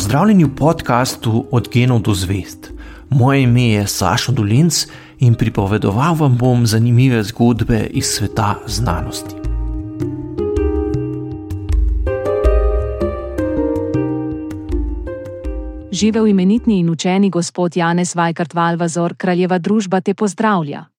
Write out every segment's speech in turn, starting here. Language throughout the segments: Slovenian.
Pozdravljeni v podkastu Od genov do zvest. Moje ime je Sašo Dolinc in pripovedoval vam bom zanimive zgodbe iz sveta znanosti. Živel imenitni in učeni gospod Janez Vajkart Valvazor, kraljeva družba te pozdravlja.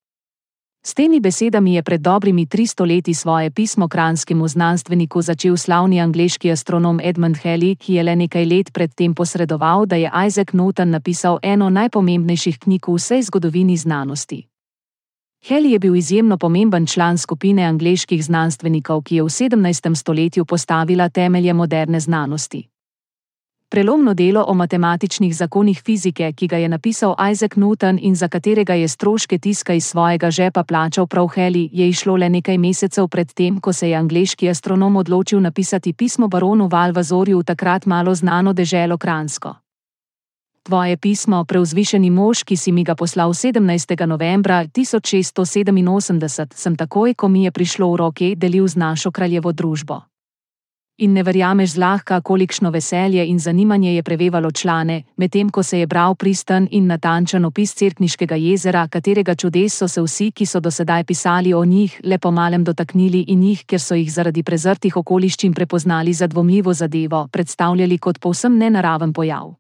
S temi besedami je pred dobrimi 300 leti svoje pismo kranskemu znanstveniku začel slavni angliški astronom Edmund Halley, ki je le nekaj let predtem posredoval, da je Isaac Newton napisal eno najpomembnejših knjig v vsej zgodovini znanosti. Halley je bil izjemno pomemben član skupine angliških znanstvenikov, ki je v 17. stoletju postavila temelje moderne znanosti. Prelomno delo o matematičnih zakonih fizike, ki ga je napisal Isaac Newton in za katerega je stroške tiska iz svojega žepa plačal prav Heli, je išlo le nekaj mesecev pred tem, ko se je angliški astronom odločil napisati pismo baronu Valvazorju v takrat malo znano deželo Kransko. Tvoje pismo, preuzvišeni mož, ki si mi ga poslal 17. novembra 1687, sem takoj, ko mi je prišlo v roke, delil z našo kraljevo družbo in ne verjameš zlahka, kolikšno veselje in zanimanje je prevevalo člane, medtem ko se je bral pristen in natančen opis Cerkniškega jezera, katerega čudes so se vsi, ki so dosedaj pisali o njih, le po malem dotaknili in jih, ker so jih zaradi prezrtih okoliščin prepoznali za dvomljivo zadevo, predstavljali kot povsem nenaraven pojav.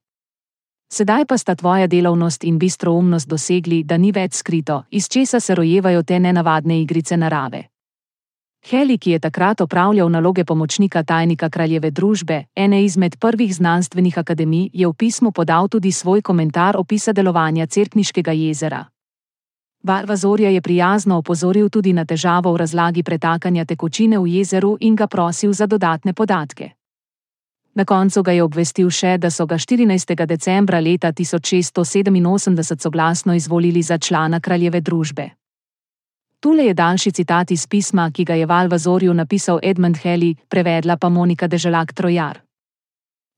Sedaj pa sta tvoja delovnost in bistroumnost dosegli, da ni več skrito, iz česa se rojevajo te nenavadne igrice narave. Heli, ki je takrat opravljal naloge pomočnika tajnika kraljeve družbe, ene izmed prvih znanstvenih akademij, je v pismu podal tudi svoj komentar opisa delovanja Cerkniškega jezera. Valvazorja je prijazno opozoril tudi na težavo v razlagi pretakanja tekočine v jezeru in ga prosil za dodatne podatke. Na koncu ga je obvestil še, da so ga 14. decembra leta 1687 soglasno izvolili za člana kraljeve družbe. Tule je daljši citat iz pisma, ki ga je Valvazorju napisal Edmund Heli, prevedla pa Monika Deželak Trojar.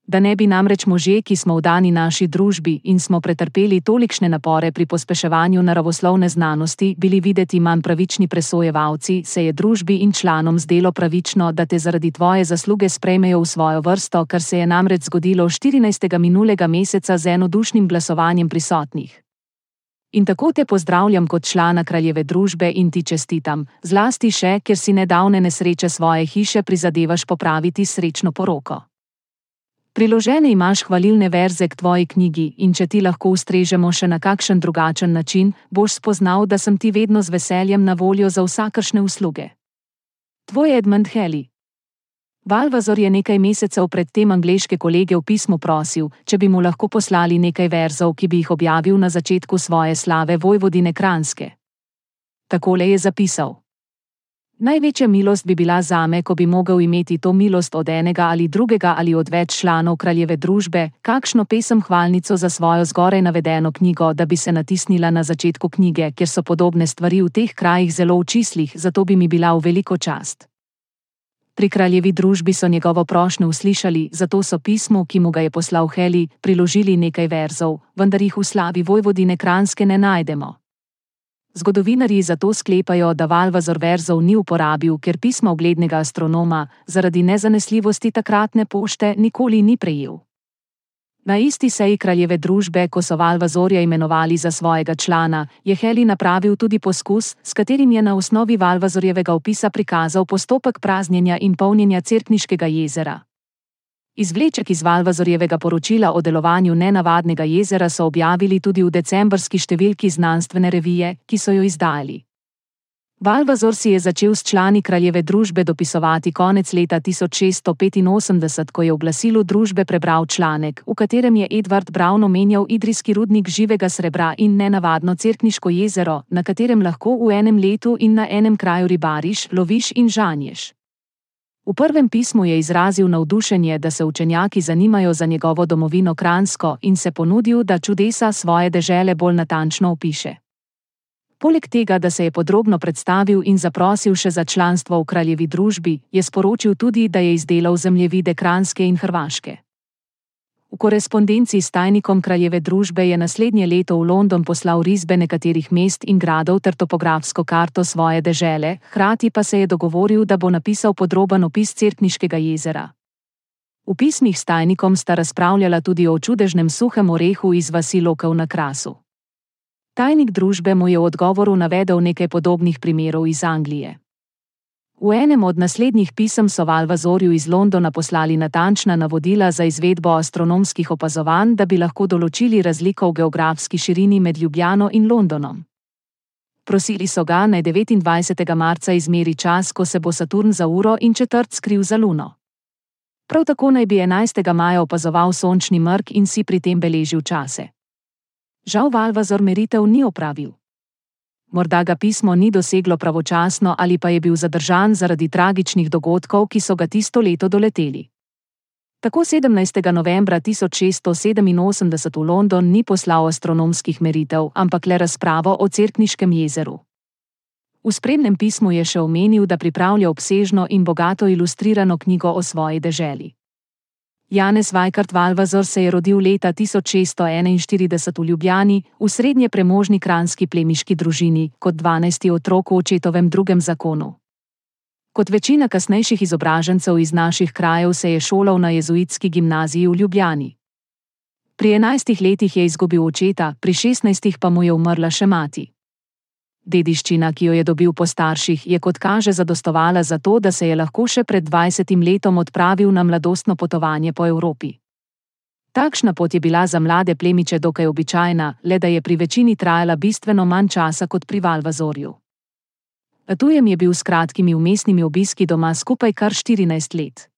Da ne bi namreč možje, ki smo vdani naši družbi in smo pretrpeli tolikšne napore pri pospeševanju naravoslovne znanosti, bili videti manj pravični presojevalci, se je družbi in članom zdelo pravično, da te zaradi tvoje zasluge sprejmejo v svojo vrsto, kar se je namreč zgodilo 14. minulega meseca z enodušnim glasovanjem prisotnih. In tako te pozdravljam kot člana kraljeve družbe in ti čestitam, zlasti še, ker si nedavne nesreče svoje hiše prizadevaš popraviti srečno poroko. Priložene imaš hvalilne verze k tvoji knjigi in če ti lahko ustrežemo še na kakšen drugačen način, boš spoznal, da sem ti vedno z veseljem na voljo za vsakršne usluge. Tvoj Edmund Heli. Valvazor je nekaj mesecev pred tem angleške kolege v pismu prosil, če bi mu lahko poslali nekaj verzov, ki bi jih objavil na začetku svoje slave vojvodine Kranske. Takole je zapisal: Največja milost bi bila zame, ko bi mogel imeti to milost od enega ali drugega ali od več članov kraljeve družbe, kakšno pesem hvalnico za svojo zgoraj navedeno knjigo, da bi se natisnila na začetku knjige, ker so podobne stvari v teh krajih zelo očislih, zato bi mi bila v veliko čast. Pri kraljevi družbi so njegovo prošnjo uslišali, zato so pismu, ki mu ga je poslal Heli, priložili nekaj verzov, vendar jih v slavi vojvodine Kranske ne najdemo. Zgodovinari zato sklepajo, da Valvazor verzov ni uporabil, ker pisma uglednega astronoma zaradi nezanesljivosti takratne pošte nikoli ni prejel. Na isti seji kraljeve družbe, ko so Valvazorja imenovali za svojega člana, je Heli napravil tudi poskus, s katerim je na osnovi Valvazorjevega opisa prikazal postopek praznjenja in polnjenja Cerkniškega jezera. Izvleček iz Valvazorjevega poročila o delovanju nenavadnega jezera so objavili tudi v decembrski številki znanstvene revije, ki so jo izdali. Valvazor si je začel s člani kraljeve družbe dopisovati konec leta 1685, ko je v glasilu družbe prebral članek, v katerem je Edward Brown omenjal idrijski rudnik živega srebra in nenavadno Cerkniško jezero, na katerem lahko v enem letu in na enem kraju ribariš, loviš in žanješ. V prvem pismu je izrazil navdušenje, da se učenjaki zanimajo za njegovo domovino Kransko in se ponudil, da čudesa svoje dežele bolj natančno opiše. Poleg tega, da se je podrobno predstavil in zaprosil še za članstvo v kraljevi družbi, je sporočil tudi, da je izdelal zemljevide Kranske in Hrvaške. V korespondenci s tajnikom kraljeve družbe je naslednje leto v London poslal risbe nekaterih mest in gradov ter topografsko karto svoje dežele, hkrati pa se je dogovoril, da bo napisal podroben opis Cerkniškega jezera. V pismih s tajnikom sta razpravljala tudi o čudežnem suhem orehu iz vasi Lokov na Krasu. Tajnik družbe mu je v odgovoru navedel nekaj podobnih primerov iz Anglije. V enem od naslednjih pisem so Valvazorju iz Londona poslali natančna navodila za izvedbo astronomskih opazovanj, da bi lahko določili razliko v geografski širini med Ljubljano in Londonom. Prosili so ga naj 29. marca izmeri čas, ko se bo Saturn za uro in četrt skril za Luno. Prav tako naj bi 11. maja opazoval sončni mrk in si pri tem beležil čase. Žal Valvazor meritev ni opravil morda ga pismo ni doseglo pravočasno ali pa je bil zadržan zaradi tragičnih dogodkov, ki so ga tisto leto doleteli. Tako 17. novembra 1687 v London ni poslal astronomskih meritev, ampak le razpravo o Cerkniškem jezeru. V spremnem pismu je še omenil, da pripravlja obsežno in bogato ilustrirano knjigo o svoji deželi. Janez Vajkart Valvazor se je rodil leta 1641 v Ljubljani, v srednje premožni kranski plemiški družini, kot 12. otrok v očetovem drugem zakonu. Kot večina kasnejših izobražencev iz naših krajev se je šolal na jezuitski gimnaziji v Ljubljani. Pri 11 letih je izgubil očeta, pri 16 pa mu je umrla še mati. Dediščina, ki jo je dobil po starših, je kot kaže zadostovala za to, da se je lahko še pred 20 letom odpravil na mladostno potovanje po Evropi. Takšna pot je bila za mlade plemiče dokaj običajna, le da je pri večini trajala bistveno manj časa kot pri Valvazorju. Tujem je bil s kratkimi umestnimi obiski doma skupaj kar 14 let.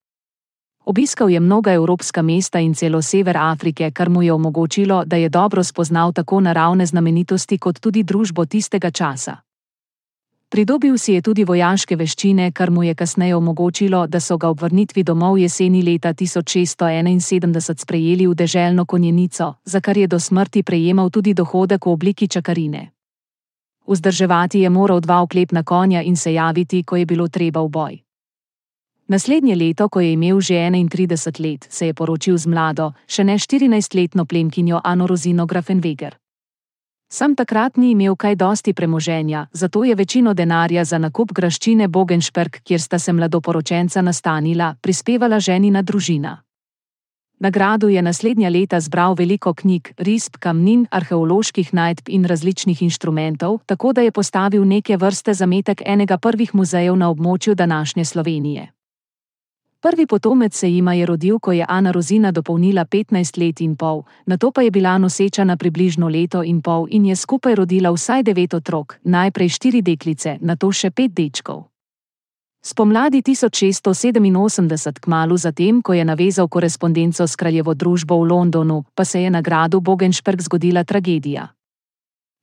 Obiskal je mnoga evropska mesta in celo sever Afrike, kar mu je omogočilo, da je dobro spoznal tako naravne znamenitosti kot tudi družbo tistega časa. Pridobil si je tudi vojaške veščine, kar mu je kasneje omogočilo, da so ga ob vrnitvi domov jeseni leta 1671 sprejeli v deželno konjenico, za kar je do smrti prejemal tudi dohodek v obliki čakarine. Vzdrževati je moral dva oklepna konja in se javiti, ko je bilo treba v boj. Naslednje leto, ko je imel že 31 let, se je poročil z mlado, še ne 14-letno plemkinjo Anorozino Grafenweger. Sam takrat ni imel kaj dosti premoženja, zato je večino denarja za nakup graščine Bogenšperk, kjer sta se mladoporočenca nastanila, prispevala ženina družina. Nagradu je naslednja leta zbral veliko knjig, risb, kamnin, arheoloških najdb in različnih inštrumentov, tako da je postavil neke vrste zametek enega prvih muzejev na območju današnje Slovenije. Prvi potomec se jima je rodil, ko je Ana Rozina dopolnila 15 let in pol, na to pa je bila noseča na približno leto in pol in je skupaj rodila vsaj devet otrok, najprej štiri deklice, na to še pet dečkov. Spomladi 1687, kmalo zatem, ko je navezal korespondenco s kraljevo družbo v Londonu, pa se je na gradu Bogenšperk zgodila tragedija.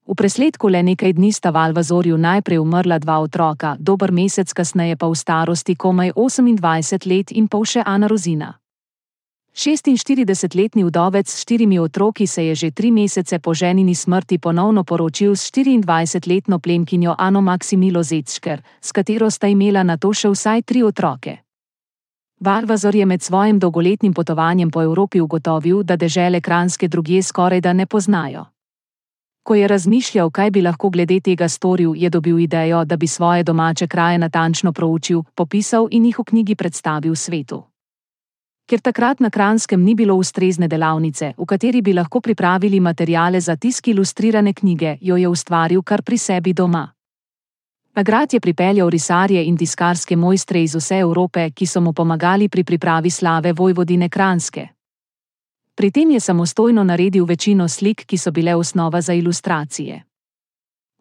V presledku le nekaj dni sta v Alvazorju najprej umrla dva otroka, dober mesec kasneje pa v starosti komaj 28 let in pol še Ana Rozina. 46-letni vdovec s štirimi otroki se je že tri mesece po ženini smrti ponovno poročil s 24-letno plemkinjo Ano Maksimilo Zecšker, s katero sta imela na to še vsaj tri otroke. Valvazor je med svojim dolgoletnim potovanjem po Evropi ugotovil, da dežele kranske drugje skoraj da ne poznajo. Ko je razmišljal, kaj bi lahko glede tega storil, je dobil idejo, da bi svoje domače kraje natančno proučil, popisal in jih v knjigi predstavil svetu. Ker takrat na Kranskem ni bilo ustrezne delavnice, v kateri bi lahko pripravili materijale za tisk ilustrirane knjige, jo je ustvaril kar pri sebi doma. Nagrad je pripeljal risarje in tiskarske mojstre iz vse Evrope, ki so mu pomagali pri pripravi slave Vojvodine Kranske. Pri tem je samostojno naredil večino slik, ki so bile osnova za ilustracije.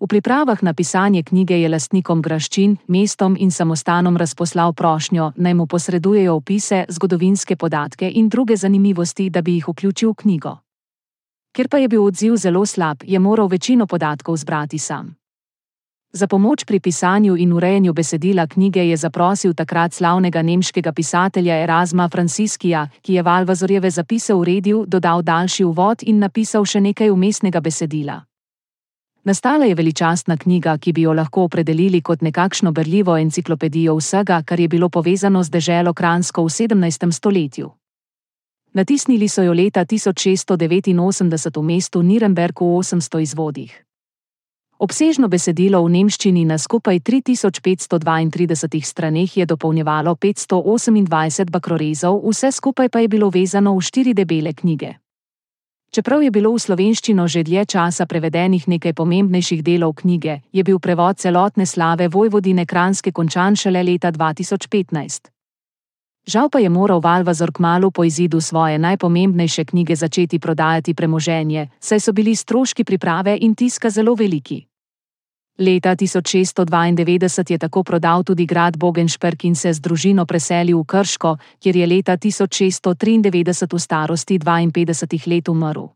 V pripravah na pisanje knjige je lastnikom graščin, mestom in samostanom razposlal prošnjo, naj mu posredujejo opise, zgodovinske podatke in druge zanimivosti, da bi jih vključil v knjigo. Ker pa je bil odziv zelo slab, je moral večino podatkov zbrati sam. Za pomoč pri pisanju in urejanju besedila knjige je zaprosil takrat slavnega nemškega pisatelja Erasma Franciskija, ki je Valvazorjeve zapise uredil, dodal daljši uvod in napisal še nekaj umestnega besedila. Nastala je veličastna knjiga, ki bi jo lahko opredelili kot nekakšno berljivo enciklopedijo vsega, kar je bilo povezano z deželo Kransko v 17. stoletju. Natisnili so jo leta 1689 v mestu Nirnberg v 800 izvodih. Obsežno besedilo v nemščini na skupaj 3532 straneh je dopolnjevalo 528 bakrorezov, vse skupaj pa je bilo vezano v štiri debele knjige. Čeprav je bilo v slovenščino že dlje časa prevedenih nekaj pomembnejših delov knjige, je bil prevod celotne slave Vojvodine Kranske končan šele leta 2015. Žal pa je moral Valvazor kmalo po izidu svoje najpomembnejše knjige začeti prodajati premoženje, saj so bili stroški priprave in tiska zelo veliki. Leta 1692 je tako prodal tudi grad Bogenšperk in se z družino preselil v Krško, kjer je leta 1693 v starosti 52 let umrl.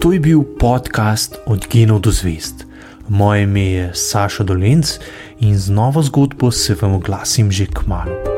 To je bil podcast Od genov do zvest. Moje ime je Saša Dolence in z novo zgodbo se vam oglasim že k malu.